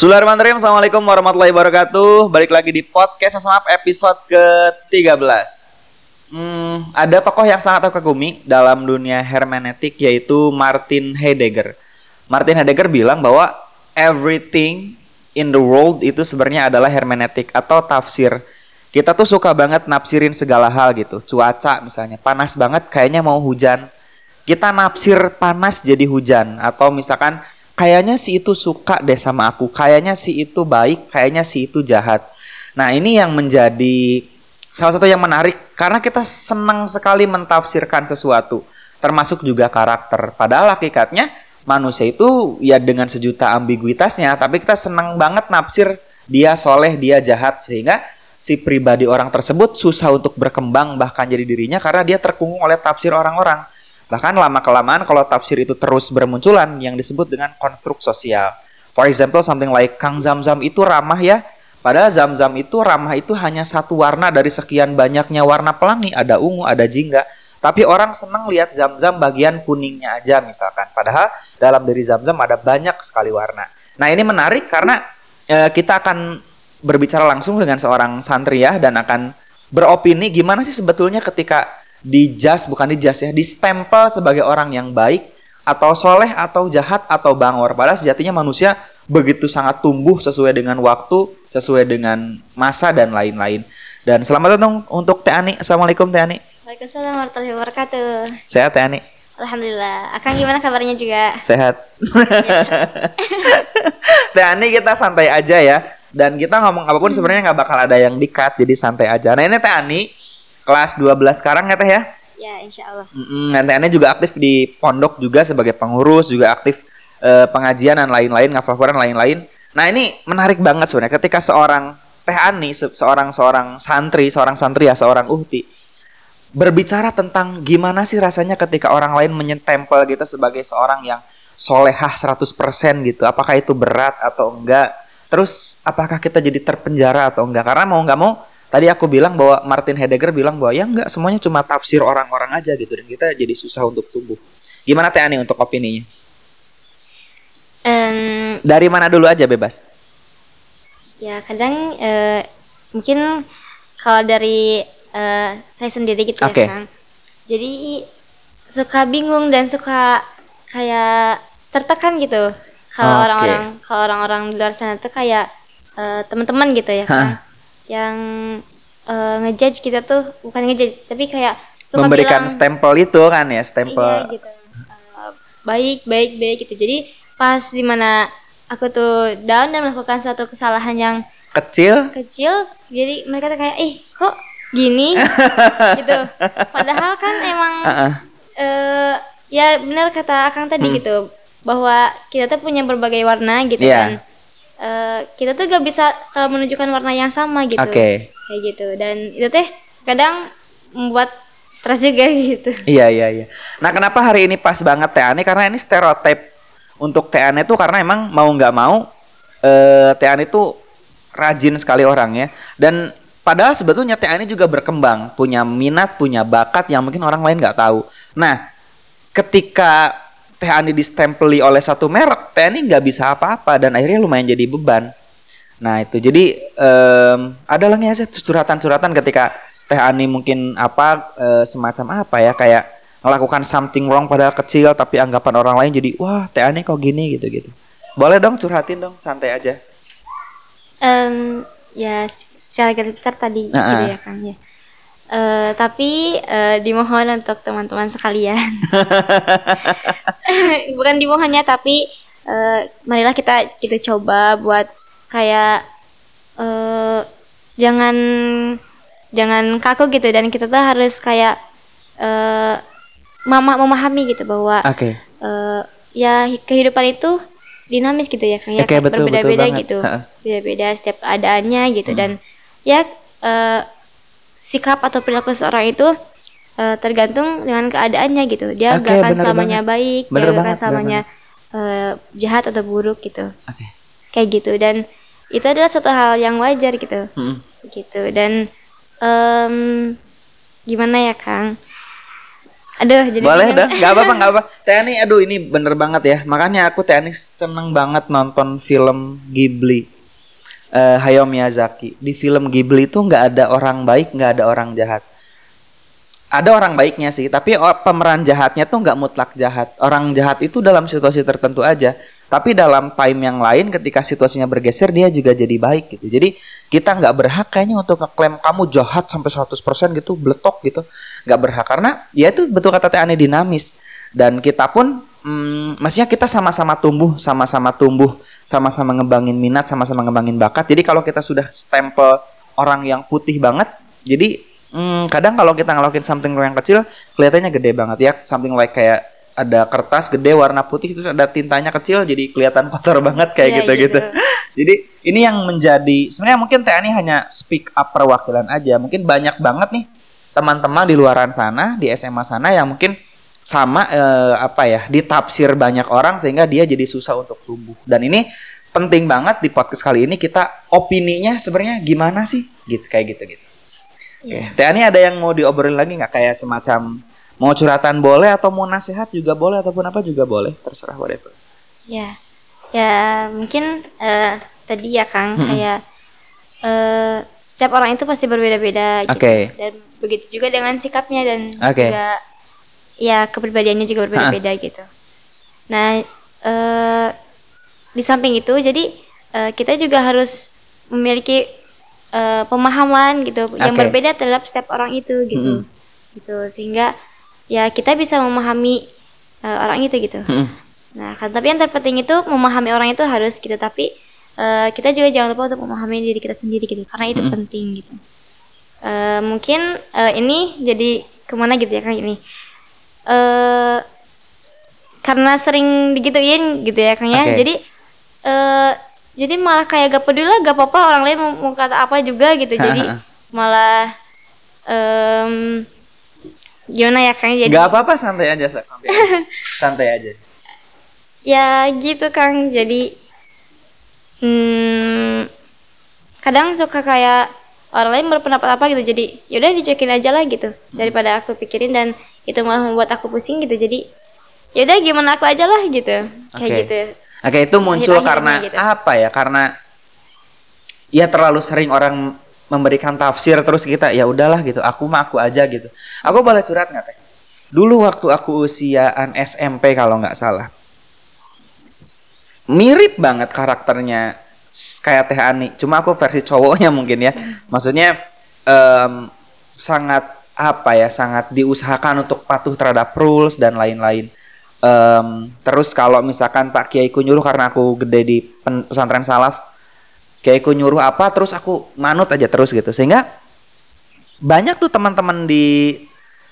Bismillahirrahmanirrahim. Assalamualaikum warahmatullahi wabarakatuh. Balik lagi di podcast Sesemap episode ke-13. Hmm, ada tokoh yang sangat aku kagumi dalam dunia hermeneutik yaitu Martin Heidegger. Martin Heidegger bilang bahwa everything in the world itu sebenarnya adalah hermeneutik atau tafsir. Kita tuh suka banget nafsirin segala hal gitu. Cuaca misalnya panas banget kayaknya mau hujan. Kita nafsir panas jadi hujan atau misalkan kayaknya si itu suka deh sama aku, kayaknya si itu baik, kayaknya si itu jahat. Nah, ini yang menjadi salah satu yang menarik karena kita senang sekali mentafsirkan sesuatu, termasuk juga karakter. Padahal hakikatnya manusia itu ya dengan sejuta ambiguitasnya, tapi kita senang banget nafsir dia soleh, dia jahat sehingga si pribadi orang tersebut susah untuk berkembang bahkan jadi dirinya karena dia terkungkung oleh tafsir orang-orang. Bahkan lama-kelamaan kalau tafsir itu terus bermunculan yang disebut dengan konstruk sosial. For example, something like Kang Zam-Zam itu ramah ya. Padahal Zam-Zam itu ramah itu hanya satu warna dari sekian banyaknya warna pelangi. Ada ungu, ada jingga. Tapi orang senang lihat Zam-Zam bagian kuningnya aja misalkan. Padahal dalam diri Zam-Zam ada banyak sekali warna. Nah ini menarik karena e, kita akan berbicara langsung dengan seorang santri ya dan akan beropini gimana sih sebetulnya ketika di jas bukan di jas ya, distempel sebagai orang yang baik atau soleh atau jahat atau bangor. Padahal sejatinya manusia begitu sangat tumbuh sesuai dengan waktu, sesuai dengan masa dan lain-lain. Dan selamat datang untuk Teh Ani. Assalamualaikum Teh Ani. Waalaikumsalam warahmatullahi wabarakatuh. Sehat Teh Ani? Alhamdulillah. Akang gimana kabarnya juga? Sehat. Teh Ani kita santai aja ya. Dan kita ngomong apa pun sebenarnya nggak bakal ada yang dikat, jadi santai aja. Nah ini Teh Ani kelas 12 sekarang ya Teh ya? Ya, insya Allah. Mm -mm, juga aktif di pondok juga sebagai pengurus, juga aktif uh, pengajian dan lain-lain, ngafal Quran lain-lain. Nah ini menarik banget sebenarnya ketika seorang Teh Ani, se seorang seorang santri, seorang santri ya, seorang uhti, berbicara tentang gimana sih rasanya ketika orang lain menyentempel kita sebagai seorang yang solehah 100% gitu. Apakah itu berat atau enggak? Terus apakah kita jadi terpenjara atau enggak? Karena mau nggak mau tadi aku bilang bahwa Martin Heidegger bilang bahwa ya enggak semuanya cuma tafsir orang-orang aja gitu dan kita jadi susah untuk tumbuh. Gimana Teh Ani untuk opininya? Um, Dari mana dulu aja bebas? Ya kadang uh, mungkin kalau dari uh, saya sendiri gitu okay. ya kan. Jadi suka bingung dan suka kayak tertekan gitu kalau okay. orang-orang kalau orang-orang di luar sana tuh kayak uh, teman-teman gitu ya kan yang uh, ngejudge kita tuh bukan ngejudge tapi kayak suka memberikan bilang, stempel itu kan ya stempel iya, gitu. uh, baik baik baik gitu jadi pas di mana aku tuh down dan melakukan suatu kesalahan yang kecil kecil jadi mereka tuh kayak eh kok gini gitu padahal kan emang uh -uh. Uh, ya benar kata akang tadi hmm. gitu bahwa kita tuh punya berbagai warna gitu yeah. kan uh, kita tuh gak bisa selalu menunjukkan warna yang sama gitu. Okay. kayak gitu. Dan itu teh kadang membuat stres juga gitu. Iya iya iya. Nah kenapa hari ini pas banget Teh Ani? Karena ini stereotip untuk Teh Ani tuh karena emang mau nggak mau uh, Teh Ani tuh rajin sekali orang ya dan padahal sebetulnya Teh Ani juga berkembang punya minat punya bakat yang mungkin orang lain nggak tahu. Nah ketika Teh Ani distempeli oleh satu merek, Teh Ani nggak bisa apa-apa dan akhirnya lumayan jadi beban. Nah itu jadi um, adalah nih aja curhatan-curhatan ketika Teh Ani mungkin apa uh, semacam apa ya kayak melakukan something wrong pada kecil tapi anggapan orang lain jadi wah Teh Ani kok gini gitu-gitu. Boleh dong curhatin dong santai aja. Um, ya secara garis besar tadi uh -uh. gitu ya Kang ya. Uh, tapi uh, dimohon untuk teman-teman sekalian. Bukan dimohonnya tapi uh, marilah kita kita coba buat kayak uh, jangan jangan kaku gitu dan kita tuh harus kayak uh, mama memahami gitu bahwa okay. uh, ya kehidupan itu dinamis gitu ya kayak okay, berbeda-beda gitu. Beda-beda setiap keadaannya gitu hmm. dan ya uh, sikap atau perilaku seorang itu uh, tergantung dengan keadaannya gitu. Dia okay, gak akan selamanya banget. baik, bener dia gak akan selamanya uh, jahat atau buruk gitu. Okay. Kayak gitu dan itu adalah suatu hal yang wajar gitu. Hmm. Gitu dan um, gimana ya Kang? Aduh, jadi boleh dah, nggak apa-apa, nggak apa. Tani, aduh ini bener banget ya. Makanya aku Tani seneng banget nonton film Ghibli. Uh, Hayao Miyazaki. Di film Ghibli itu nggak ada orang baik, nggak ada orang jahat. Ada orang baiknya sih, tapi pemeran jahatnya tuh nggak mutlak jahat. Orang jahat itu dalam situasi tertentu aja. Tapi dalam time yang lain ketika situasinya bergeser dia juga jadi baik gitu. Jadi kita nggak berhak kayaknya untuk ngeklaim kamu jahat sampai 100% gitu, bletok gitu. Nggak berhak karena ya itu betul kata Teh dinamis. Dan kita pun hmm, maksudnya kita sama-sama tumbuh, sama-sama tumbuh, sama-sama ngembangin minat, sama-sama ngembangin bakat. Jadi kalau kita sudah stempel orang yang putih banget, jadi hmm, kadang kalau kita ngelakuin something yang kecil kelihatannya gede banget ya, something like kayak ada kertas gede warna putih terus ada tintanya kecil jadi kelihatan kotor banget kayak gitu gitu. gitu. jadi ini yang menjadi sebenarnya mungkin TNI hanya speak up perwakilan aja. Mungkin banyak banget nih teman-teman di luaran sana, di SMA sana yang mungkin sama eh, apa ya, ditafsir banyak orang sehingga dia jadi susah untuk tumbuh. Dan ini penting banget di podcast kali ini kita opininya sebenarnya gimana sih? Gitu kayak gitu gitu. Yeah. Oke, TNI ada yang mau diobrolin lagi nggak kayak semacam Mau curhatan boleh atau mau nasihat juga boleh ataupun apa juga boleh, terserah whatever. Ya, ya mungkin uh, tadi ya Kang hmm. kayak uh, setiap orang itu pasti berbeda-beda. Gitu. Okay. Dan begitu juga dengan sikapnya dan okay. juga ya kepribadiannya juga berbeda-beda gitu. Nah, uh, di samping itu jadi uh, kita juga harus memiliki uh, pemahaman gitu okay. yang berbeda terhadap setiap orang itu gitu. -hmm. Gitu sehingga ya kita bisa memahami uh, orang itu gitu. Hmm. Nah, kan tapi yang terpenting itu memahami orang itu harus gitu, tapi uh, kita juga jangan lupa untuk memahami diri kita sendiri gitu, karena itu hmm. penting gitu. Uh, mungkin uh, ini jadi ke mana gitu ya kan ini. Uh, karena sering digituin gitu ya Kang ya. Okay. Jadi uh, jadi malah kayak gak peduli lah gak apa-apa orang lain mau, mau kata apa juga gitu. jadi malah um, gimana ya Kang jadi nggak apa-apa santai aja santai aja. santai aja ya gitu Kang jadi hmm, kadang suka kayak orang lain berpendapat apa gitu jadi yaudah dicuekin aja lah gitu hmm. daripada aku pikirin dan itu malah membuat aku pusing gitu. Jadi yaudah gimana aku aja lah gitu. Kayak gitu. Oke okay, itu muncul karena gitu. apa ya? Karena ya terlalu sering orang memberikan tafsir terus kita ya udahlah gitu. Aku mah aku aja gitu. Aku boleh curhat nggak teh? Dulu waktu aku usiaan SMP kalau nggak salah. Mirip banget karakternya kayak Teh Ani. Cuma aku versi cowoknya mungkin ya. Maksudnya um, sangat apa ya sangat diusahakan untuk patuh terhadap rules dan lain-lain. Um, terus kalau misalkan Pak Kiai nyuruh karena aku gede di pesantren salaf kayak aku nyuruh apa terus aku manut aja terus gitu. Sehingga banyak tuh teman-teman di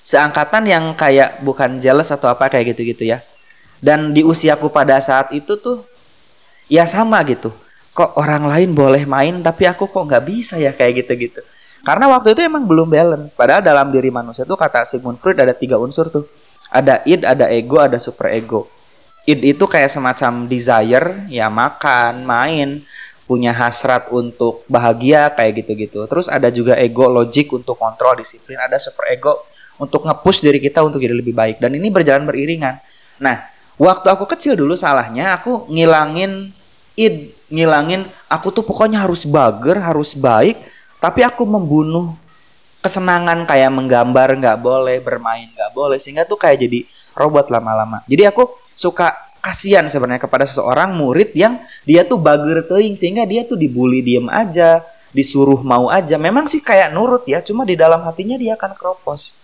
seangkatan yang kayak bukan jealous atau apa kayak gitu-gitu ya. Dan di usiaku pada saat itu tuh ya sama gitu. Kok orang lain boleh main tapi aku kok nggak bisa ya kayak gitu-gitu karena waktu itu emang belum balance padahal dalam diri manusia tuh kata Sigmund Freud ada tiga unsur tuh ada id ada ego ada super ego id itu kayak semacam desire ya makan main punya hasrat untuk bahagia kayak gitu-gitu. Terus ada juga ego logik untuk kontrol disiplin, ada super ego untuk nge-push diri kita untuk jadi lebih baik dan ini berjalan beriringan. Nah, waktu aku kecil dulu salahnya aku ngilangin id, ngilangin aku tuh pokoknya harus bager, harus baik, tapi aku membunuh kesenangan kayak menggambar nggak boleh, bermain nggak boleh sehingga tuh kayak jadi robot lama-lama. Jadi aku suka kasihan sebenarnya kepada seseorang murid yang dia tuh bager teing sehingga dia tuh dibully diem aja, disuruh mau aja. Memang sih kayak nurut ya, cuma di dalam hatinya dia akan keropos.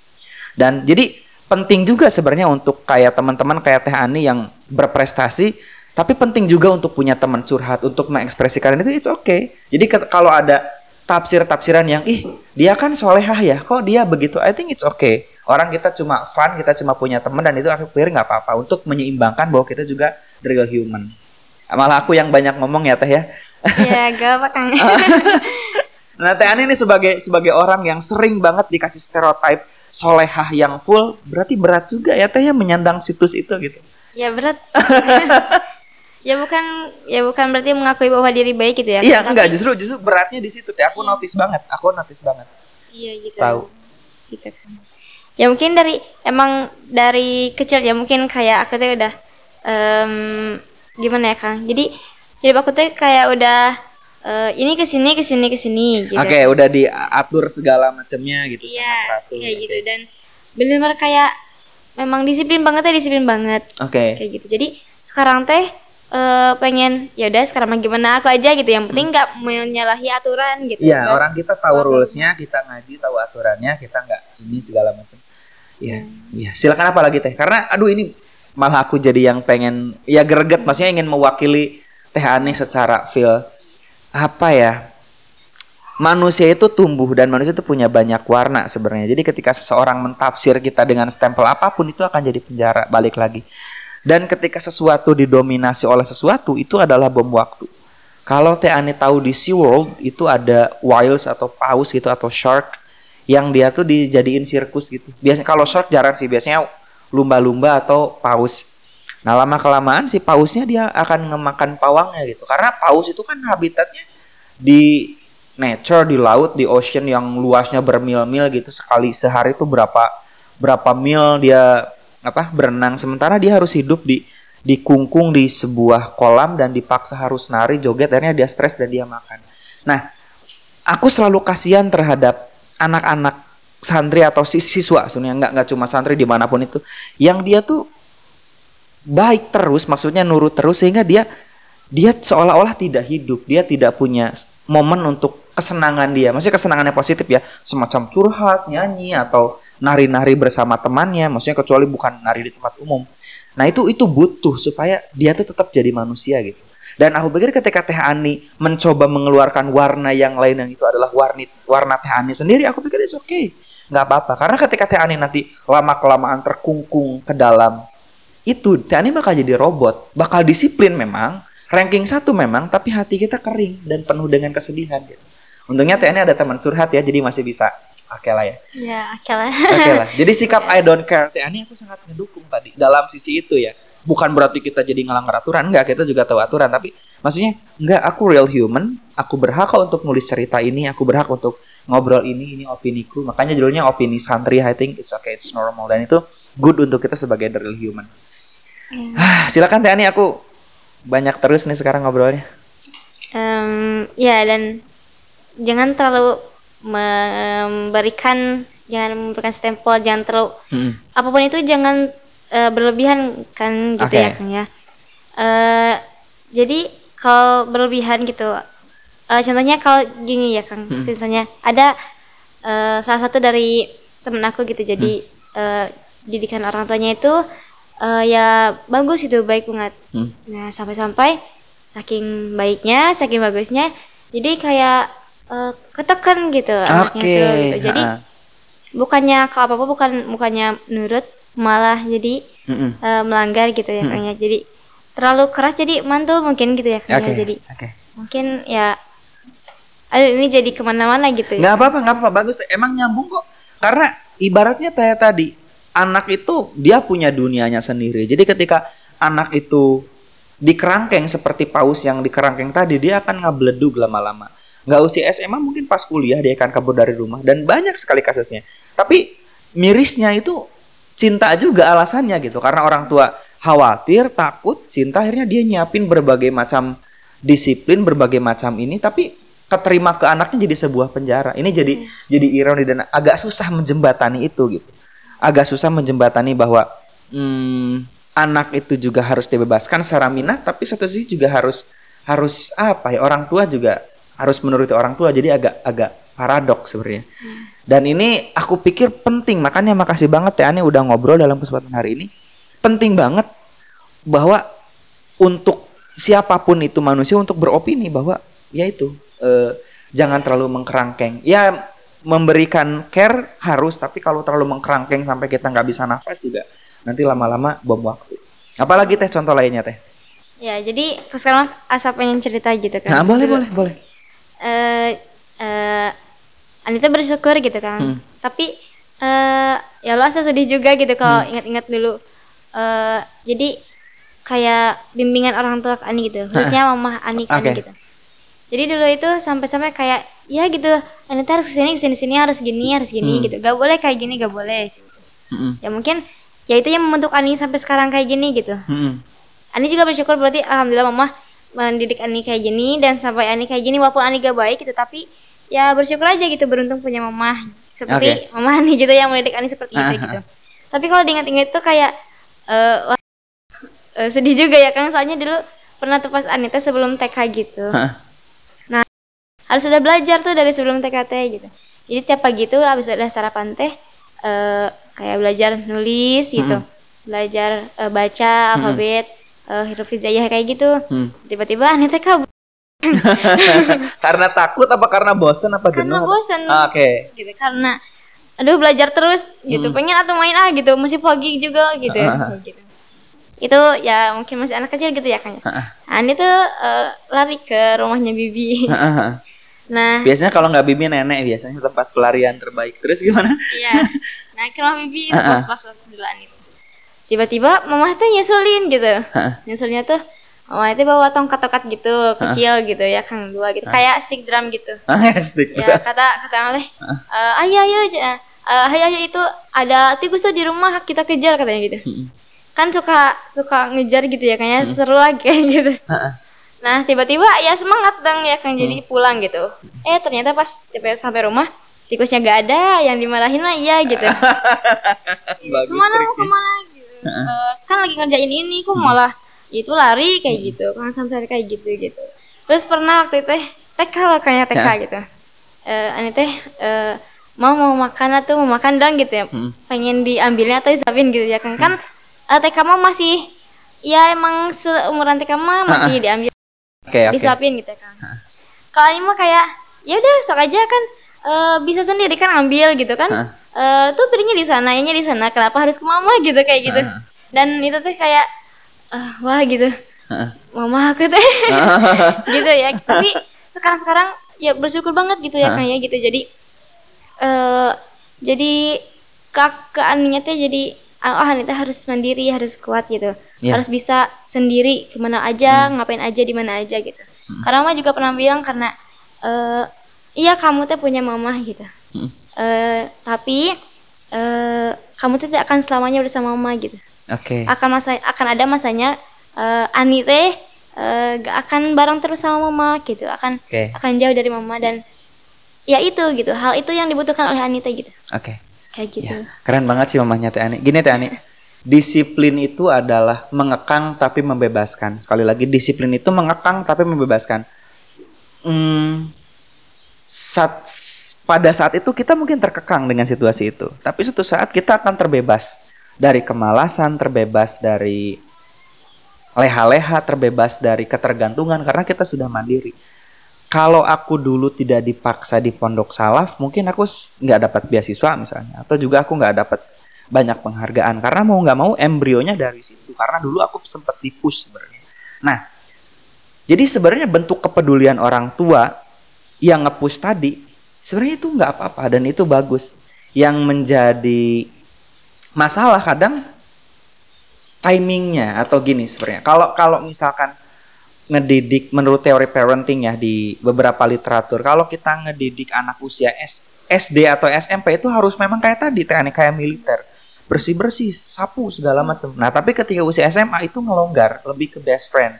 Dan jadi penting juga sebenarnya untuk kayak teman-teman kayak Teh Ani yang berprestasi, tapi penting juga untuk punya teman curhat untuk mengekspresikan itu it's okay. Jadi kalau ada tafsir-tafsiran yang ih dia kan solehah ya kok dia begitu? I think it's okay. Orang kita cuma fun kita cuma punya teman dan itu aku pikir nggak apa-apa untuk menyeimbangkan bahwa kita juga real human. Malah aku yang banyak ngomong ya teh ya. Iya gak apa kang. Nah teh Ani ini sebagai sebagai orang yang sering banget dikasih stereotip solehah yang full berarti berat juga ya teh ya menyandang situs itu gitu. Ya berat ya bukan ya bukan berarti mengakui bahwa diri baik gitu ya. Iya Tapi, enggak justru justru beratnya di situ teh. Aku iya. notice banget aku notice banget. Iya gitu. Tahu. Gitu kan. Ya mungkin dari emang dari kecil ya mungkin kayak aku tuh udah um, gimana ya kang? Jadi jadi aku tuh kayak udah uh, ini ke sini ke sini ke sini gitu. Oke okay, udah diatur segala macamnya gitu iya iya gitu. Dan benar-benar kayak memang disiplin banget ya disiplin banget. Oke. Okay. kayak gitu. Jadi sekarang teh uh, pengen ya udah sekarang gimana aku aja gitu yang penting nggak hmm. menyalahi aturan gitu Iya orang kita tahu rulesnya kita ngaji tahu aturannya kita nggak ini segala macam Iya, hmm. iya. Silakan apa lagi teh? Karena aduh ini malah aku jadi yang pengen ya greget maksudnya ingin mewakili Teh Ani secara feel apa ya? Manusia itu tumbuh dan manusia itu punya banyak warna sebenarnya. Jadi ketika seseorang mentafsir kita dengan stempel apa pun itu akan jadi penjara balik lagi. Dan ketika sesuatu didominasi oleh sesuatu itu adalah bom waktu. Kalau Teh Ani tahu di SeaWorld itu ada whales atau paus gitu atau shark yang dia tuh dijadiin sirkus gitu. Biasanya kalau shark jarang sih, biasanya lumba-lumba atau paus. Nah lama kelamaan si pausnya dia akan memakan pawangnya gitu. Karena paus itu kan habitatnya di nature di laut di ocean yang luasnya bermil-mil gitu sekali sehari itu berapa berapa mil dia apa berenang. Sementara dia harus hidup di dikungkung di sebuah kolam dan dipaksa harus nari joget akhirnya dia stres dan dia makan. Nah, aku selalu kasihan terhadap anak-anak santri atau siswa sebenarnya nggak nggak cuma santri di mana pun itu yang dia tuh baik terus maksudnya nurut terus sehingga dia dia seolah-olah tidak hidup. Dia tidak punya momen untuk kesenangan dia. Maksudnya kesenangannya positif ya. Semacam curhat nyanyi atau nari-nari bersama temannya maksudnya kecuali bukan nari di tempat umum nah itu itu butuh supaya dia tuh tetap jadi manusia gitu dan aku pikir ketika Teh Ani mencoba mengeluarkan warna yang lain yang itu adalah warna warna Teh Ani sendiri, aku pikir itu oke, okay. nggak apa-apa. Karena ketika Teh Ani nanti lama kelamaan terkungkung ke dalam itu, Teh Ani bakal jadi robot, bakal disiplin memang, ranking satu memang, tapi hati kita kering dan penuh dengan kesedihan gitu. Untungnya Teh Ani ada teman surhat ya, jadi masih bisa lah ya. Ya. Oke okay lah. Jadi sikap I don't care. Teh Ani aku sangat mendukung tadi. Dalam sisi itu ya. Bukan berarti kita jadi ngelanggar aturan. Enggak kita juga tahu aturan. Tapi maksudnya enggak aku real human. Aku berhak untuk nulis cerita ini. Aku berhak untuk ngobrol ini ini opiniku. Makanya judulnya opini santri. I think it's okay it's normal. Dan itu good untuk kita sebagai the real human. Hmm. ah, silakan Tiani aku banyak terus nih sekarang ngobrolnya. Um, ya dan jangan terlalu memberikan jangan memberikan stempel jangan terlalu hmm. apa pun itu jangan uh, berlebihan kan gitu okay. ya Kang ya. Uh, jadi kalau berlebihan gitu, uh, contohnya kalau gini ya Kang, hmm. misalnya ada uh, salah satu dari temen aku gitu, jadi hmm. uh, didikan orang tuanya itu uh, ya bagus itu baik banget. Hmm. Nah sampai-sampai saking baiknya, saking bagusnya, jadi kayak uh, ketekan gitu okay. anaknya tuh gitu. Jadi ha. bukannya kalau apa apa bukan bukannya nurut malah jadi mm -mm. Uh, melanggar gitu ya mm -mm. kayaknya jadi terlalu keras jadi mantul mungkin gitu ya kayaknya okay. jadi okay. mungkin ya aduh ini jadi ke mana-mana gitu ya. nggak apa-apa nggak apa-apa bagus emang nyambung kok karena ibaratnya kayak tadi anak itu dia punya dunianya sendiri jadi ketika anak itu dikerangkeng seperti paus yang dikerangkeng tadi dia akan ngabeledug lama-lama nggak usia SMA mungkin pas kuliah dia akan kabur dari rumah. Dan banyak sekali kasusnya. Tapi mirisnya itu cinta juga alasannya gitu. Karena orang tua khawatir takut cinta akhirnya dia nyiapin berbagai macam disiplin berbagai macam ini. Tapi keterima ke anaknya jadi sebuah penjara. Ini jadi hmm. jadi ironi dan agak susah menjembatani itu gitu. Agak susah menjembatani bahwa hmm, anak itu juga harus dibebaskan secara minat tapi satu sisi juga harus harus apa ya orang tua juga harus menuruti orang tua jadi agak agak paradoks sebenarnya. Dan ini aku pikir penting, makanya makasih banget ya Ani udah ngobrol dalam kesempatan hari ini. Penting banget bahwa untuk siapa pun itu manusia untuk beropini bahwa ya itu eh, jangan terlalu mengkerangkeng. Ya memberikan care harus, tapi kalau terlalu mengkerangkeng sampai kita nggak bisa nafas juga nanti lama-lama bom waktu. Apalagi teh contoh lainnya teh? Ya jadi sekarang asap pengen cerita gitu kan. Nah boleh boleh boleh. Eh uh, Anita bersyukur gitu kan hmm. tapi uh, ya lo asa sedih juga gitu kalau hmm. ingat-ingat dulu uh, jadi kayak bimbingan orang tua ke Ani gitu khususnya mama Ani kan okay. gitu jadi dulu itu sampai-sampai kayak ya gitu Anita harus ke sini ke sini sini harus gini harus gini hmm. gitu gak boleh kayak gini gak boleh mm-hmm. ya mungkin ya itu yang membentuk Ani sampai sekarang kayak gini gitu mm-hmm. Ani juga bersyukur berarti alhamdulillah mama mendidik Ani kayak gini dan sampai Ani kayak gini walaupun Ani gak baik gitu tapi ya bersyukur aja gitu beruntung punya mama seperti okay. mama Ani gitu yang mendidik Ani seperti itu gitu tapi kalau diingat-ingat itu kayak uh, uh, sedih juga ya Kang soalnya dulu pernah tuh pas Anita sebelum TK gitu nah harus sudah belajar tuh dari sebelum TKT gitu jadi tiap pagi tuh habis udah sarapan teh uh, kayak belajar nulis gitu hmm. belajar uh, baca hmm. Uh, huruf hijaiyah kayak gitu hmm. tiba-tiba Anita kabur karena takut apa karena bosen apa jenuh? Karena bosen. Ah, Oke. Okay. Gitu karena aduh belajar terus gitu. Hmm. Pengen atau main ah gitu, masih pagi juga gitu. Uh gitu itu ya mungkin masih anak kecil gitu ya kan nah, ini tuh uh, lari ke rumahnya bibi nah biasanya kalau nggak bibi nenek biasanya tempat pelarian terbaik terus gimana iya nah ke rumah bibi itu pas pas dulu itu tiba-tiba mama tuh nyusulin gitu. Nyusulnya tuh mama itu bawa tongkat-tongkat gitu kecil gitu ya kang dua gitu. Kayak stick drum gitu. Stick ya kata kata oleh uh, ayo ayo uh, ayo ayo itu ada tikus tuh di rumah kita kejar katanya gitu. Kan suka suka ngejar gitu ya kayaknya hmm. seru lagi kayak gitu. Nah tiba-tiba ya semangat dong ya kan jadi hmm. pulang gitu. Eh ternyata pas sampai rumah tikusnya gak ada yang dimarahin mah iya gitu. Ke mana mau ke mana uh, kan lagi ngerjain ini kok hmm. malah itu lari kayak hmm. gitu kan sampai kayak gitu gitu terus pernah waktu itu TK lah kayaknya TK ya. gitu uh, ini teh uh, mau mau makan atau mau makan dong gitu ya hmm. pengen diambilnya atau disuapin gitu ya kan kan uh, TK mah masih ya emang seumuran TK mah masih diambil okay, okay. disuapin gitu kan kalau ini mah kayak ya udah sok aja kan uh, bisa sendiri kan ambil gitu kan uh, tuh piringnya di sana ini di sana kenapa harus ke mama gitu kayak gitu. Dan itu tuh kayak uh, wah gitu. Mama aku teh gitu ya tapi sekarang sekarang ya bersyukur banget gitu ya kayak gitu. Jadi uh, jadi kak aninya teh jadi oh Hanita harus mandiri harus kuat gitu. Yeah. harus bisa sendiri ke mana aja hmm. ngapain aja di mana aja gitu. Hmm. karena mama juga pernah bilang karena uh, iya kamu tuh punya mama gitu hmm. uh, tapi uh, kamu tuh tidak akan selamanya bersama mama gitu okay. akan masa akan ada masanya uh, Ani teh uh, gak akan bareng terus sama mama gitu akan okay. akan jauh dari mama dan ya itu gitu hal itu yang dibutuhkan oleh Anita gitu oke okay kayak gitu. Ya, keren banget sih mamanya Teh Ani. Gini Teh Ani, disiplin itu adalah mengekang tapi membebaskan. Sekali lagi disiplin itu mengekang tapi membebaskan. Hmm, saat pada saat itu kita mungkin terkekang dengan situasi itu, tapi suatu saat kita akan terbebas dari kemalasan, terbebas dari leha-leha, terbebas dari ketergantungan karena kita sudah mandiri kalau aku dulu tidak dipaksa di pondok salaf, mungkin aku nggak dapat beasiswa misalnya, atau juga aku nggak dapat banyak penghargaan karena mau nggak mau embrionya dari situ. Karena dulu aku sempat dipush sebenarnya. Nah, jadi sebenarnya bentuk kepedulian orang tua yang ngepush tadi, sebenarnya itu nggak apa-apa dan itu bagus. Yang menjadi masalah kadang timingnya atau gini sebenarnya. Kalau kalau misalkan ngedidik menurut teori parenting ya di beberapa literatur kalau kita ngedidik anak usia S, SD atau SMP itu harus memang kayak tadi teknik kayak militer bersih bersih sapu segala macam nah tapi ketika usia SMA itu ngelonggar lebih ke best friend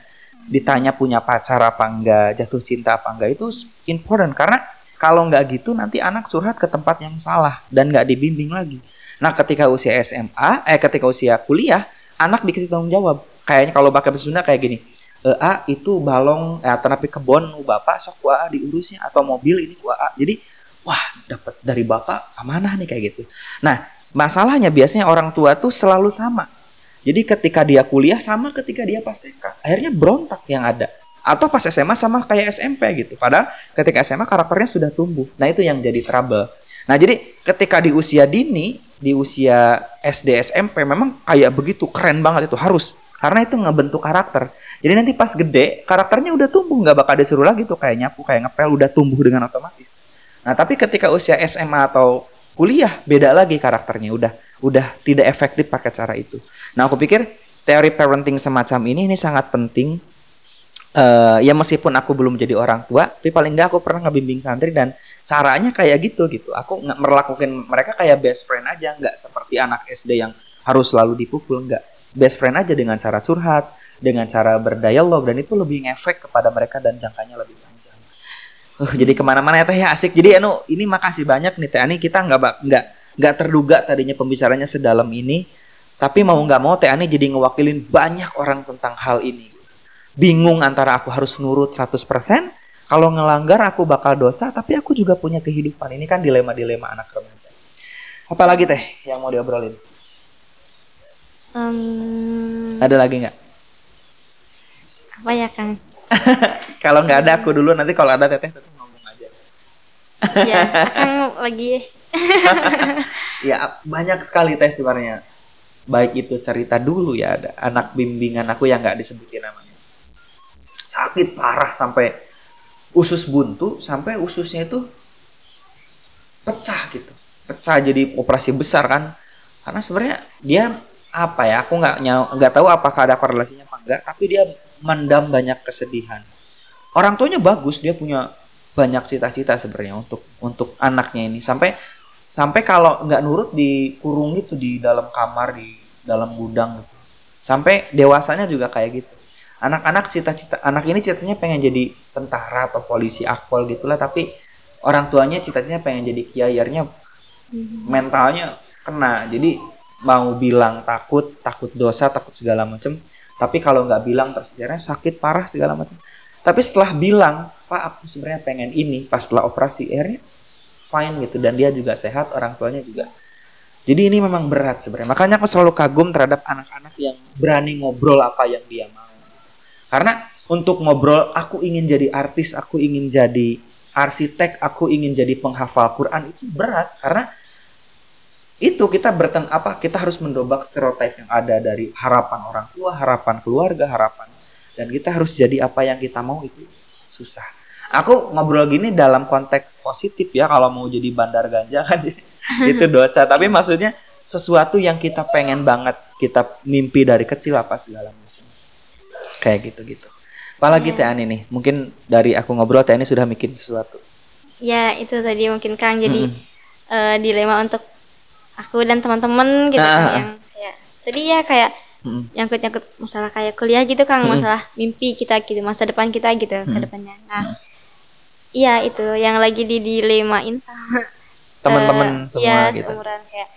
ditanya punya pacar apa enggak jatuh cinta apa enggak itu important. Karena kalau nggak gitu nanti anak curhat ke tempat yang salah dan nggak dibimbing lagi. Nah ketika usia SMA eh ketika usia kuliah anak dikasih tanggung jawab. Kayaknya kalau pakai bahasa Sunda kayak gini e, A itu balong eh, terapi kebon bapak sok A diurusnya atau mobil ini A. Jadi wah dapat dari bapak amanah nih kayak gitu. Nah masalahnya biasanya orang tua tuh selalu sama jadi ketika dia kuliah sama ketika dia pas TK akhirnya berontak yang ada. Atau pas SMA sama kayak SMP gitu. Padahal ketika SMA karakternya sudah tumbuh. Nah itu yang jadi trouble. Nah jadi ketika di usia dini di usia SD SMP memang kayak begitu keren banget itu. Harus. Karena itu ngebentuk karakter. Jadi nanti pas gede karakternya udah tumbuh. Nggak bakal disuruh lagi tuh kayak nyapu kayak ngepel udah tumbuh dengan otomatis. Nah tapi ketika usia SMA atau kuliah beda lagi karakternya. Udah udah tidak efektif pakai cara itu. Nah aku pikir teori parenting semacam ini ini sangat penting. Uh, ya meskipun aku belum jadi orang tua tapi paling enggak aku pernah ngebimbing santri dan caranya kayak gitu gitu. Aku nggak melakukan mereka kayak best friend aja nggak seperti anak SD yang harus selalu dipukul nggak. Best friend aja dengan cara curhat dengan cara berdialog dan itu lebih ngefek kepada mereka dan jangkanya lebih panjang. Uh, jadi ke mana-mana ya teh ya. Asik. Jadi anu ini makasih banyak nih teh ani. Kita nggak nggak nggak terduga tadinya pembicaranya sedalam ini tapi mau nggak mau Teh Ani jadi ngewakilin banyak orang tentang hal ini. Bingung antara aku harus nurut 100%, kalau ngelanggar aku bakal dosa, tapi aku juga punya kehidupan. Ini kan dilema-dilema anak remaja. Apalagi Teh yang mau diobrolin? Um, ada lagi nggak? Apa ya Kang? kalau nggak ada aku dulu, nanti kalau ada Teteh teteh ngomong aja. ya, Kang lagi. ya banyak sekali Teh sebenarnya. Baik itu cerita dulu ya ada anak bimbingan aku yang nggak disebutin namanya. Sakit parah sampai usus buntu sampai ususnya itu pecah gitu. Pecah jadi operasi besar kan. Karena sebenarnya dia apa ya aku nggak nggak tahu apakah ada korelasinya apa enggak tapi dia mendam banyak kesedihan. Orang tuanya bagus dia punya banyak cita-cita sebenarnya untuk untuk anaknya ini. Sampai sampai kalau nggak nurut dikurung gitu di dalam kamar di dalam gudang gitu. Sampai dewasanya juga kayak gitu. Anak-anak cita-cita anak ini cita-citanya pengen jadi tentara atau polisi akpol gitulah tapi orang tuanya cita-citanya pengen jadi kiai akhirnya mhm. mentalnya kena. Jadi mau bilang takut takut dosa takut segala macem. Tapi kalau nggak bilang terus sakit parah segala macam tapi setelah bilang pak aku sebenarnya pengen ini. Pas setelah operasi akhirnya fine gitu. Dan dia juga sehat orang tuanya juga. Jadi ini memang berat sebenarnya. Makanya aku selalu kagum terhadap anak-anak yang berani ngobrol apa yang dia mau. Karena untuk ngobrol aku ingin jadi artis aku ingin jadi arsitek aku ingin jadi penghafal Quran itu berat. Karena itu kita berten apa kita harus mendobak stereotip yang ada dari harapan orang tua harapan keluarga harapan dan kita harus jadi apa yang kita mau itu susah aku ngobrol gini dalam konteks positif ya kalau mau jadi bandar ganja kan itu dosa. Tapi maksudnya sesuatu yang kita pengen banget kita mimpi dari kecil apa segala macam. Kayak gitu gitu apalagi yeah. teh Ani nih mungkin dari aku ngobrol teh Ani sudah bikin sesuatu. Ya itu tadi mungkin Kang. Jadi -hmm. uh, dilema untuk aku dan teman-teman gitu kan yang kayak tadi ya kayak nyangkut-nyangkut masalah kayak kuliah gitu Kang, masalah mimpi kita gitu, masa depan kita gitu ke depannya. Nah, Iya itu yang lagi di dilemain sama teman-teman uh, semua ya, gitu. Seumuran kayak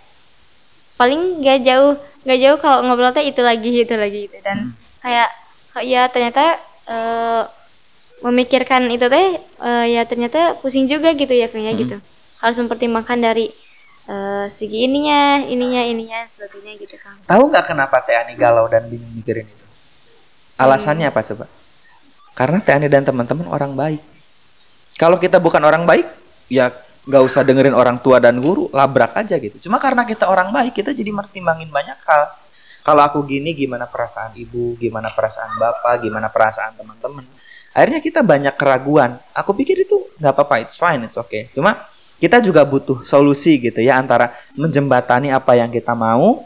paling gak jauh gak jauh kalau ngobrol teh itu lagi itu lagi gitu dan hmm. kayak ya ternyata uh, memikirkan itu teh uh, ya ternyata pusing juga gitu ya kayaknya hmm. gitu harus mempertimbangkan dari uh, segi ininya ininya ininya sebagainya gitu kan tahu nggak kenapa Teh Ani galau dan bingung mikirin itu alasannya hmm. apa coba karena Teh Ani dan teman-teman orang baik kalau kita bukan orang baik, ya nggak usah dengerin orang tua dan guru, labrak aja gitu. Cuma karena kita orang baik, kita jadi mertimbangin banyak hal. Kalau aku gini, gimana perasaan ibu, gimana perasaan bapak, gimana perasaan teman-teman. Akhirnya kita banyak keraguan. Aku pikir itu nggak apa-apa, it's fine, it's okay. Cuma kita juga butuh solusi gitu ya antara menjembatani apa yang kita mau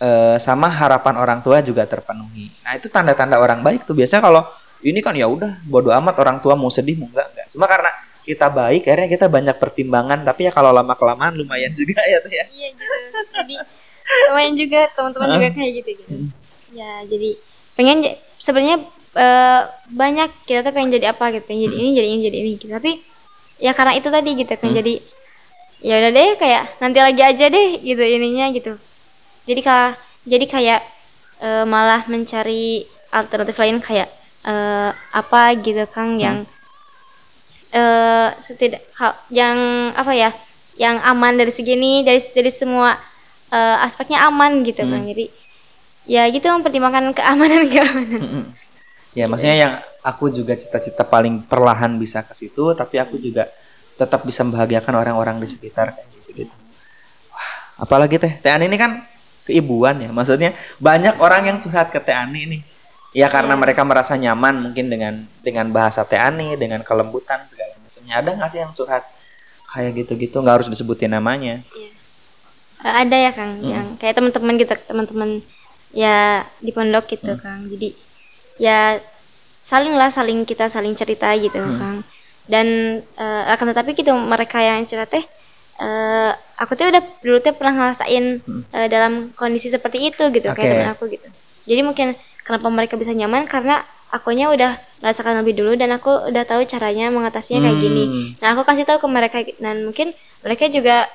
e, sama harapan orang tua juga terpenuhi. Nah itu tanda-tanda orang baik tuh biasanya kalau ini kan ya udah bodo amat orang tua mau sedih mau enggak enggak. Cuma karena kita baik akhirnya kita banyak pertimbangan. Tapi ya kalau lama kelamaan lumayan juga ya tuh ya. Iya gitu. Jadi lumayan juga teman-teman juga kayak gitu gitu. Hmm. ya jadi pengen sebenarnya uh, banyak kita tuh pengen jadi apa gitu pengen jadi ini jadi ini jadi ini gitu. Tapi ya karena itu tadi gitu kan hmm. jadi ya udah deh kayak nanti lagi aja deh gitu ininya gitu. Jadi kah jadi kayak uh, malah mencari alternatif lain kayak uh, apa gitu Kang hmm. yang uh, setidak yang apa ya yang aman dari segini dari dari semua uh, aspeknya aman gitu hmm. Kang jadi ya gitu mempertimbangkan keamanan keamanan hmm. hmm. ya gitu. maksudnya yang aku juga cita-cita paling perlahan bisa ke situ tapi aku juga tetap bisa membahagiakan orang-orang di sekitar kayak gitu gitu wah apalagi teh teh ini kan keibuan ya maksudnya banyak orang yang curhat ke teh Ani nih Ya karena yeah. mereka merasa nyaman mungkin dengan dengan bahasa Teani, dengan kelembutan segala macamnya. Ada nggak sih yang curhat kayak gitu-gitu nggak harus disebutin namanya? Yeah. Uh, ada ya Kang, hmm. yang kayak teman-teman gitu, teman-teman ya di pondok gitu hmm. Kang. Jadi ya saling lah saling kita saling cerita gitu hmm. kang dan uh, akan tetapi gitu mereka yang cerita teh uh, aku tuh udah dulu tuh pernah ngerasain hmm. uh, dalam kondisi seperti itu gitu okay. kayak teman aku gitu jadi mungkin kenapa mereka bisa nyaman karena akunya udah merasakan lebih dulu dan aku udah tahu caranya mengatasinya kayak gini hmm. nah aku kasih tahu ke mereka dan mungkin mereka juga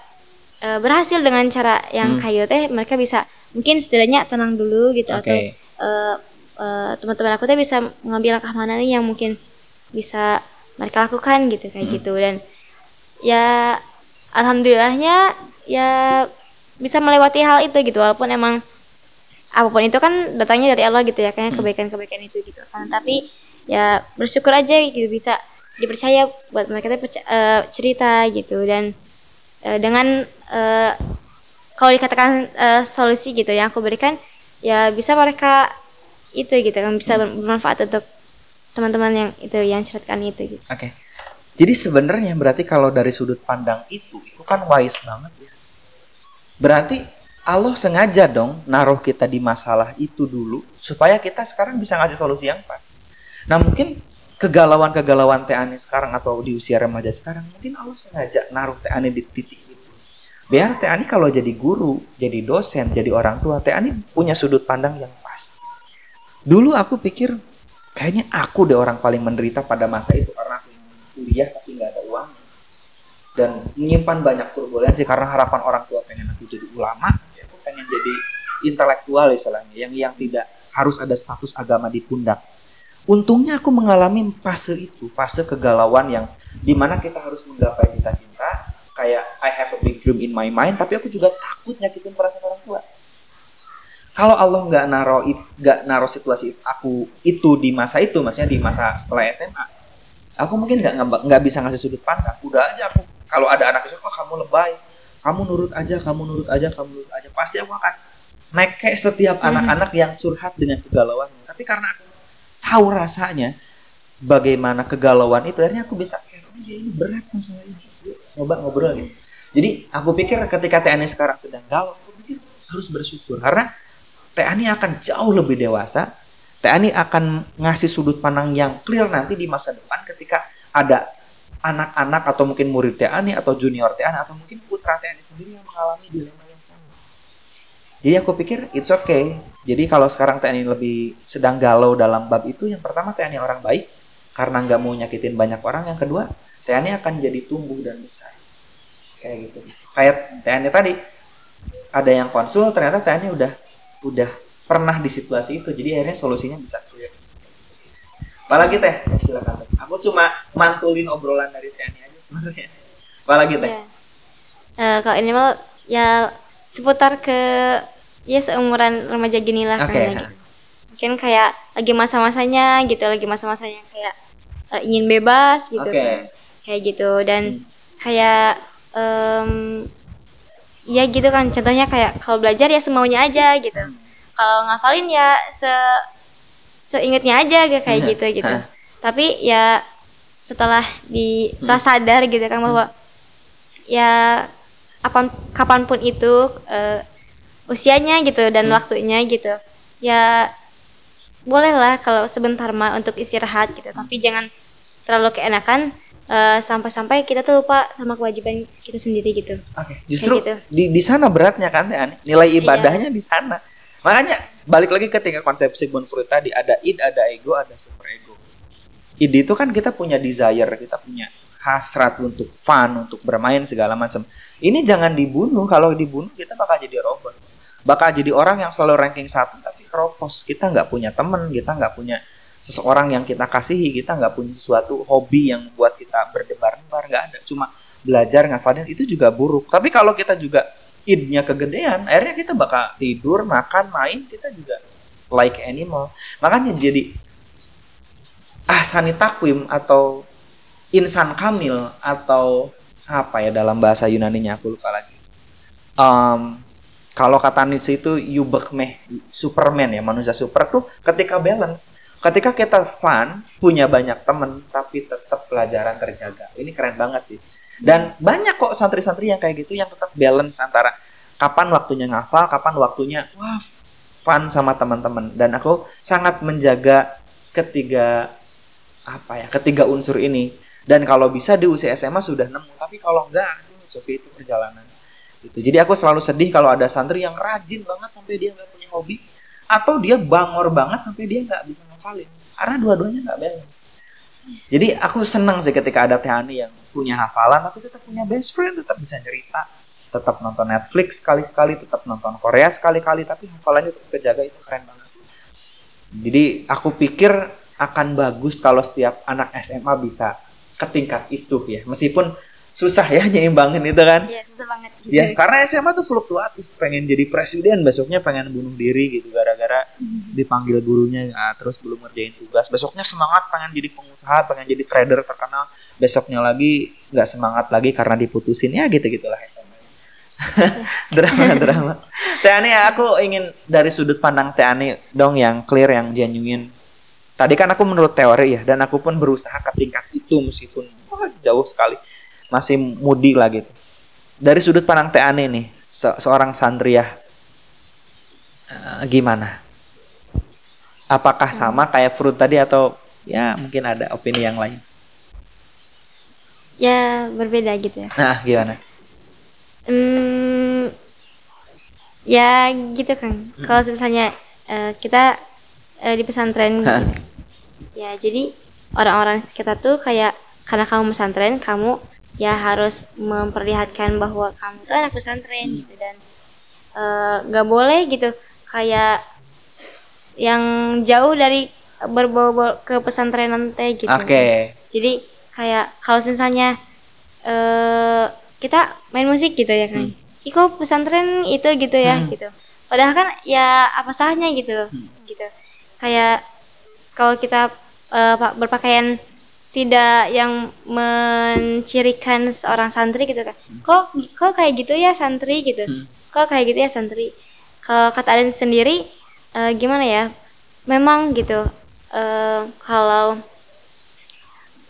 uh, berhasil dengan cara yang hmm. gitu teh mereka bisa mungkin setidaknya tenang dulu gitu okay. atau uh, uh, teman-teman aku tuh bisa mengambil langkah mana nih yang mungkin bisa mereka lakukan gitu kayak hmm. gitu dan ya alhamdulillahnya ya bisa melewati hal itu gitu walaupun emang apa pun itu kan datangnya dari Allah gitu ya kayaknya hmm. kebaikan-kebaikan itu gitu kan tapi ya bersyukur aja gitu bisa dipercaya buat mereka tuh uh, cerita gitu dan uh, dengan uh, kalau dikatakan uh, solusi gitu yang aku berikan ya bisa mereka itu gitu kan bisa hmm. bermanfaat untuk teman-teman yang itu yang ceritakan itu gitu. Oke. Okay. Jadi sebenarnya berarti kalau dari sudut pandang itu itu kan wise banget ya. Berarti Allah sengaja dong naruh kita di masalah itu dulu supaya kita sekarang bisa ngasih solusi yang pas. Nah mungkin kegalauan-kegalauan Teh Ani sekarang atau di usia remaja sekarang mungkin Allah sengaja naruh Teh Ani di titik itu. Biar Teh Ani kalau jadi guru, jadi dosen, jadi orang tua, Teh Ani punya sudut pandang yang pas. Dulu aku pikir kayaknya aku deh orang paling menderita pada masa itu karena aku kuliah tapi nggak ada uang dan menyimpan banyak turbulensi karena harapan orang tua pengen aku jadi ulama, pengen jadi intelektual istilahnya yang yang tidak harus ada status agama di pundak. Untungnya aku mengalami fase itu, fase kegalauan yang di mana kita harus menggapai cita-cita, kayak I have a big dream in my mind, tapi aku juga takut nyakitin perasaan orang tua. Kalau Allah nggak naro nggak naro situasi aku itu di masa itu maksudnya di masa setelah SMA aku mungkin nggak nggak bisa ngasih sudut pandang. Udah aja aku kalau ada anak itu oh kamu lebay kamu nurut aja kamu nurut aja kamu nurut aja. Pasti aku akan naik kayak setiap hmm. anak-anak yang curhat dengan kegalauan tapi karena aku tahu rasanya bagaimana kegalauan itu akhirnya aku bisa oh ya ini berat masalah ini. Coba ngobrol gitu. Jadi aku pikir ketika TNI sekarang sedang galau aku pikir harus bersyukur. Karena Teh Ani akan jauh lebih dewasa. Teh Ani akan ngasih sudut pandang yang clear nanti di masa depan ketika ada anak-anak atau mungkin murid Ani atau junior Ani atau mungkin putra Ani sendiri yang mengalami dilema yang sama. Jadi aku pikir it's okay. Jadi kalau sekarang Teh Ani lebih sedang galau dalam bab itu, yang pertama Teh Ani orang baik karena nggak mau nyakitin banyak orang. Yang kedua, Teh Ani akan jadi tumbuh dan besar. Kayak gitu. Kayak Teh Ani tadi, ada yang konsul ternyata Teh Ani udah udah pernah di situasi itu jadi akhirnya solusinya bisa clear apalagi teh aku cuma mantulin obrolan dari teh aja sebenarnya apalagi teh yeah. Iya. uh, kalau ini mal ya seputar ke ya seumuran remaja gini lah okay. kan mungkin kayak lagi masa-masanya gitu lagi masa-masanya kayak uh, ingin bebas gitu okay. kayak gitu dan hmm. kayak um, Iya gitu kan contohnya kayak kalau belajar ya semaunya aja gitu hmm. kalau ngafalin ya se seingetnya aja kayak hmm. gitu gitu tapi ya setelah di hmm. sadar gitu kan bahwa ya apa kapan pun itu uh, usianya gitu dan hmm. waktunya gitu ya bolehlah kalau sebentar mah untuk istirahat gitu tapi jangan terlalu keenakan sampai eh, sampai-sampai kita tuh lupa sama kewajiban kita sendiri gitu. Oke. Okay. Justru gitu. di di sana beratnya kan ya, nilai iya. ibadahnya iya. di sana. Makanya balik lagi ketika konsep Sigmund Freud tadi ada id, ada ego, ada super ego. Id itu kan kita punya desire, kita punya hasrat untuk fun, untuk bermain segala macam. Ini jangan dibunuh. Kalau dibunuh kita bakal jadi robot. Bakal jadi orang yang selalu ranking satu tapi keropos. Kita nggak punya temen, kita nggak punya seseorang yang kita kasihi kita nggak punya sesuatu hobi yang buat kita berdebar-debar nggak ada cuma belajar ngafalin itu juga buruk tapi kalau kita juga idnya kegedean akhirnya kita bakal tidur makan main kita juga like animal makanya jadi ahsani takwim atau insan kamil atau apa ya dalam bahasa Yunani-nya aku lupa lagi. Um, kalau kata Nietzsche itu yubekmeh Superman ya manusia super. Tuh ketika balance ketika kita fun punya banyak temen tapi tetap pelajaran terjaga. Ini keren banget sih. Dan banyak kok santri-santri yang kayak gitu yang tetap balance antara kapan waktunya ngafal kapan waktunya wah fun sama teman-teman. Dan aku sangat menjaga ketiga apa ya ketiga unsur ini. Dan kalau bisa di usia SMA sudah nemu tapi kalau enggak Sofi itu perjalanan. Gitu. Jadi aku selalu sedih kalau ada santri yang rajin banget sampai dia nggak punya hobi atau dia bangor banget sampai dia nggak bisa ngapalin. Karena dua-duanya nggak balance. Jadi aku senang sih ketika ada Tehani yang punya hafalan tapi tetap punya best friend tetap bisa cerita tetap nonton Netflix sekali-sekali tetap nonton Korea sekali-kali tapi hafalannya tetap kejaga itu keren banget. Jadi aku pikir akan bagus kalau setiap anak SMA bisa ke tingkat itu ya. Meskipun susah ya nyimbangin itu kan. Iya susah banget gitu. ya karena SMA tuh fluktuatif. Pengen jadi presiden besoknya pengen bunuh diri gitu gara-gara hmm. dipanggil gurunya nah, terus belum ngerjain tugas. Besoknya semangat pengen jadi pengusaha pengen jadi trader terkenal. Besoknya lagi nggak semangat lagi karena diputusin. Ya gitu gitulah SMA drama drama. Teh Ani aku ingin dari sudut pandang Teh Ani dong yang clear yang genuine tadi kan aku menurut teori ya dan aku pun berusaha ke tingkat itu meskipun oh, jauh sekali masih mudi lah gitu. Dari sudut pandang Teh Ani nih, se seorang santri uh, gimana? Apakah sama kayak Fruit tadi atau ya mungkin ada opini yang lain? Ya berbeda gitu ya. Nah gimana? Hmm, ya gitu kan. Hmm. Kalau misalnya uh, kita uh, di pesantren, gitu. Ya jadi orang-orang kita tuh kayak karena kamu pesantren, kamu ya harus memperlihatkan bahwa kamu tuh anak pesantren hmm. gitu dan eh, nggak uh, boleh gitu kayak yang jauh dari berbau ke pesantren nanti gitu. Oke. Okay. Jadi kayak kalau misalnya uh, kita main musik gitu ya kan. Hmm. Iko pesantren itu gitu ya hmm. gitu. Padahal kan ya apa salahnya gitu. Hmm. Gitu. Kayak kalau kita uh, berpakaian tidak yang mencirikan seorang santri gitu kan. Kok kok kayak gitu ya santri gitu? Hmm. kok kayak gitu ya santri? Kalau kata Aden sendiri uh, gimana ya? Memang gitu uh, kalau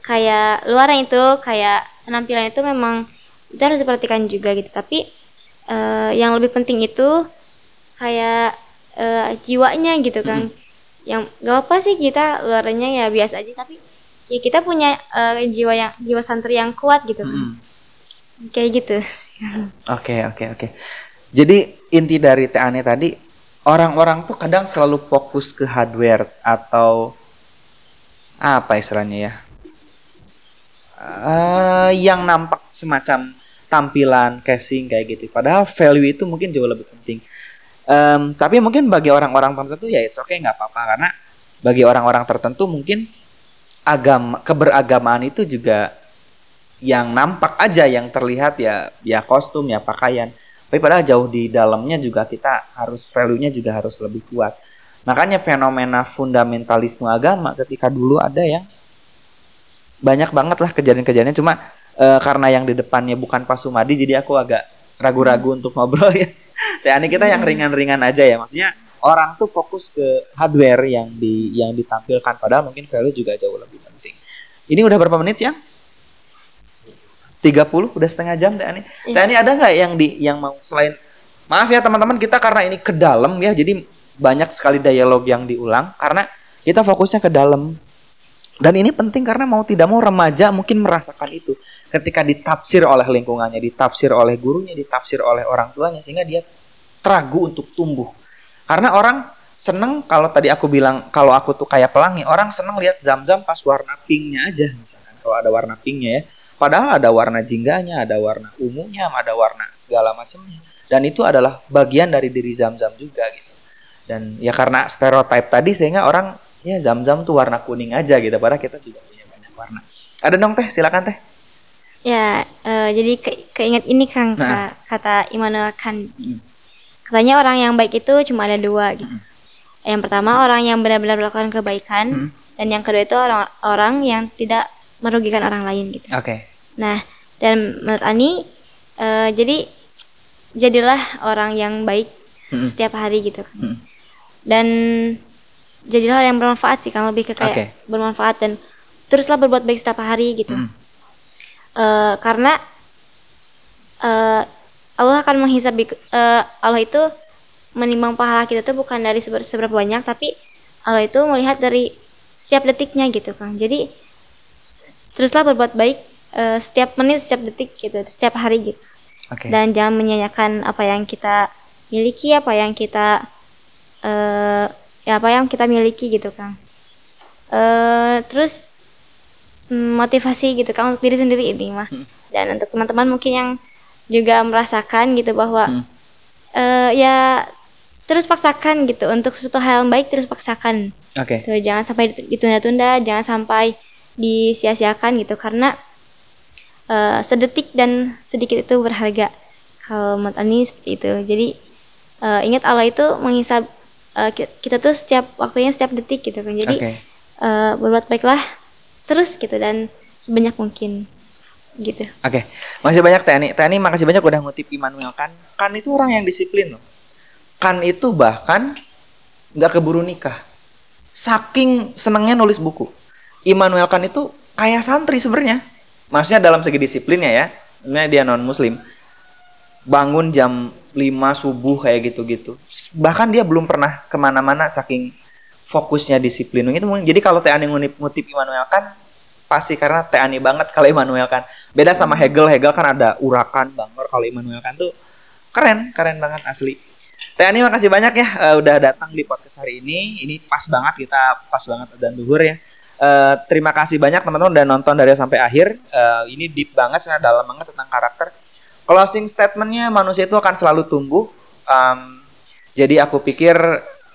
kayak luaran itu kayak penampilan itu memang itu harus diperhatikan juga gitu. Tapi uh, yang lebih penting itu kayak uh, jiwanya gitu kan. Hmm. Yang gak apa sih kita luarnya ya biasa aja tapi ya kita punya uh, jiwa yang jiwa santri yang kuat gitu. Hmm. kayak gitu. Oke oke oke. Jadi inti dari Teh Ane tadi orang-orang tuh kadang selalu fokus ke hardware atau apa istilahnya ya? Uh, yang nampak semacam tampilan casing kayak gitu. Padahal value itu mungkin jauh lebih penting um, tapi mungkin bagi orang-orang tertentu ya it's okay nggak apa-apa. Karena bagi orang-orang tertentu mungkin agama keberagamaan itu juga yang nampak aja yang terlihat ya ya kostum ya pakaian. Tapi padahal jauh di dalamnya juga kita harus value-nya juga harus lebih kuat. Makanya fenomena fundamentalisme agama ketika dulu ada yang banyak banget lah kejadian-kejadian cuma e, karena yang di depannya bukan Pak Sumadi jadi aku agak ragu-ragu hmm. untuk ngobrol ya Teh kita yang hmm. ringan-ringan aja ya maksudnya orang tuh fokus ke hardware yang di yang ditampilkan padahal mungkin value juga jauh lebih penting. Ini udah berapa menit ya? 30 udah setengah jam deh ini. Iya. ini ada nggak yang di yang mau selain maaf ya teman-teman kita karena ini ke dalam ya jadi banyak sekali dialog yang diulang karena kita fokusnya ke dalam. Dan ini penting karena mau tidak mau remaja mungkin merasakan itu ketika ditafsir oleh lingkungannya, ditafsir oleh gurunya, ditafsir oleh orang tuanya sehingga dia teragu untuk tumbuh karena orang seneng kalau tadi aku bilang kalau aku tuh kayak pelangi, orang seneng lihat zam-zam pas warna pinknya aja misalkan kalau ada warna pinknya ya. Padahal ada warna jingganya, ada warna ungunya, ada warna segala macamnya. Dan itu adalah bagian dari diri zam-zam juga gitu. Dan ya karena stereotip tadi sehingga orang ya zam-zam tuh warna kuning aja gitu. Padahal kita juga punya banyak warna. Ada dong teh, silakan teh. Ya, uh, jadi ke keinget ini Kang nah. kata Immanuel Kant. Hmm katanya orang yang baik itu cuma ada dua gitu. Hmm. Yang pertama orang yang benar-benar melakukan kebaikan hmm. dan yang kedua itu orang-orang yang tidak merugikan orang lain gitu. Oke. Okay. Nah, dan menurut Ani uh, jadi jadilah orang yang baik hmm. setiap hari gitu kan. Hmm. Dan jadilah yang bermanfaat sih kan lebih ke kayak okay. bermanfaat dan teruslah berbuat baik setiap hari gitu. Hmm. Uh, karena uh, Allah akan menghisap uh, Allah itu menimbang pahala kita tuh bukan dari seberapa banyak tapi Allah itu melihat dari setiap detiknya gitu kan jadi teruslah berbuat baik uh, setiap menit setiap detik gitu setiap hari gitu okay. dan jangan menyanyikan apa yang kita miliki apa yang kita uh, ya apa yang kita miliki gitu kan uh, terus mm, motivasi gitu kan untuk diri sendiri ini mah hmm. dan untuk teman-teman mungkin yang juga merasakan gitu bahwa hmm. uh, ya terus paksakan gitu untuk sesuatu hal yang baik terus paksakan. Oke. Okay. jangan sampai ditunda-tunda, jangan sampai disia-siakan gitu karena uh, sedetik dan sedikit itu berharga. Kalau menurut ini seperti itu. Jadi uh, ingat Allah itu menghisap uh, kita tuh setiap waktunya setiap detik gitu kan. Jadi okay. uh, berbuat baiklah terus gitu dan sebanyak mungkin gitu. Oke, okay. masih banyak Tani. Tani makasih banyak udah ngutip Immanuel kan. Kan itu orang yang disiplin loh kan itu bahkan nggak keburu nikah saking senengnya nulis buku Immanuel kan itu kayak santri sebenarnya maksudnya dalam segi disiplinnya ya ini dia non muslim bangun jam 5 subuh kayak gitu-gitu bahkan dia belum pernah ke mana-mana saking fokusnya disiplin itu jadi kalau Teani ngutip, ngutip Immanuel kan pasti karena Teani banget kalau Immanuel kan beda sama Hegel Hegel kan ada urakan bangor kalau Immanuel kan tuh keren keren banget asli Teh Ani makasih banyak ya uh, udah datang di podcast hari ini. Ini pas banget kita pas banget dan duhur ya. Uh, terima kasih banyak teman-teman udah nonton dari sampai akhir. Uh, ini deep banget, sangat dalam banget tentang karakter. Closing statementnya manusia itu akan selalu tumbuh. Um, jadi aku pikir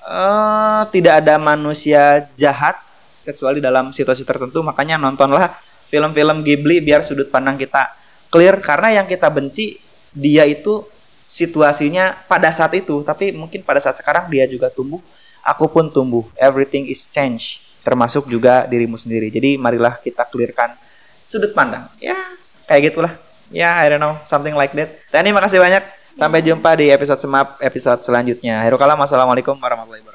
uh, tidak ada manusia jahat kecuali dalam situasi tertentu. Makanya nontonlah film-film Ghibli biar sudut pandang kita clear. Karena yang kita benci dia itu situasinya pada saat itu, tapi mungkin pada saat sekarang dia juga tumbuh, aku pun tumbuh. Everything is change, termasuk juga dirimu sendiri. Jadi marilah kita clearkan sudut pandang. Ya, kayak gitulah. Ya, I don't know, something like that. Dan ini makasih banyak. Sampai jumpa di episode semap episode selanjutnya. Kalam, assalamualaikum warahmatullahi wabarakatuh.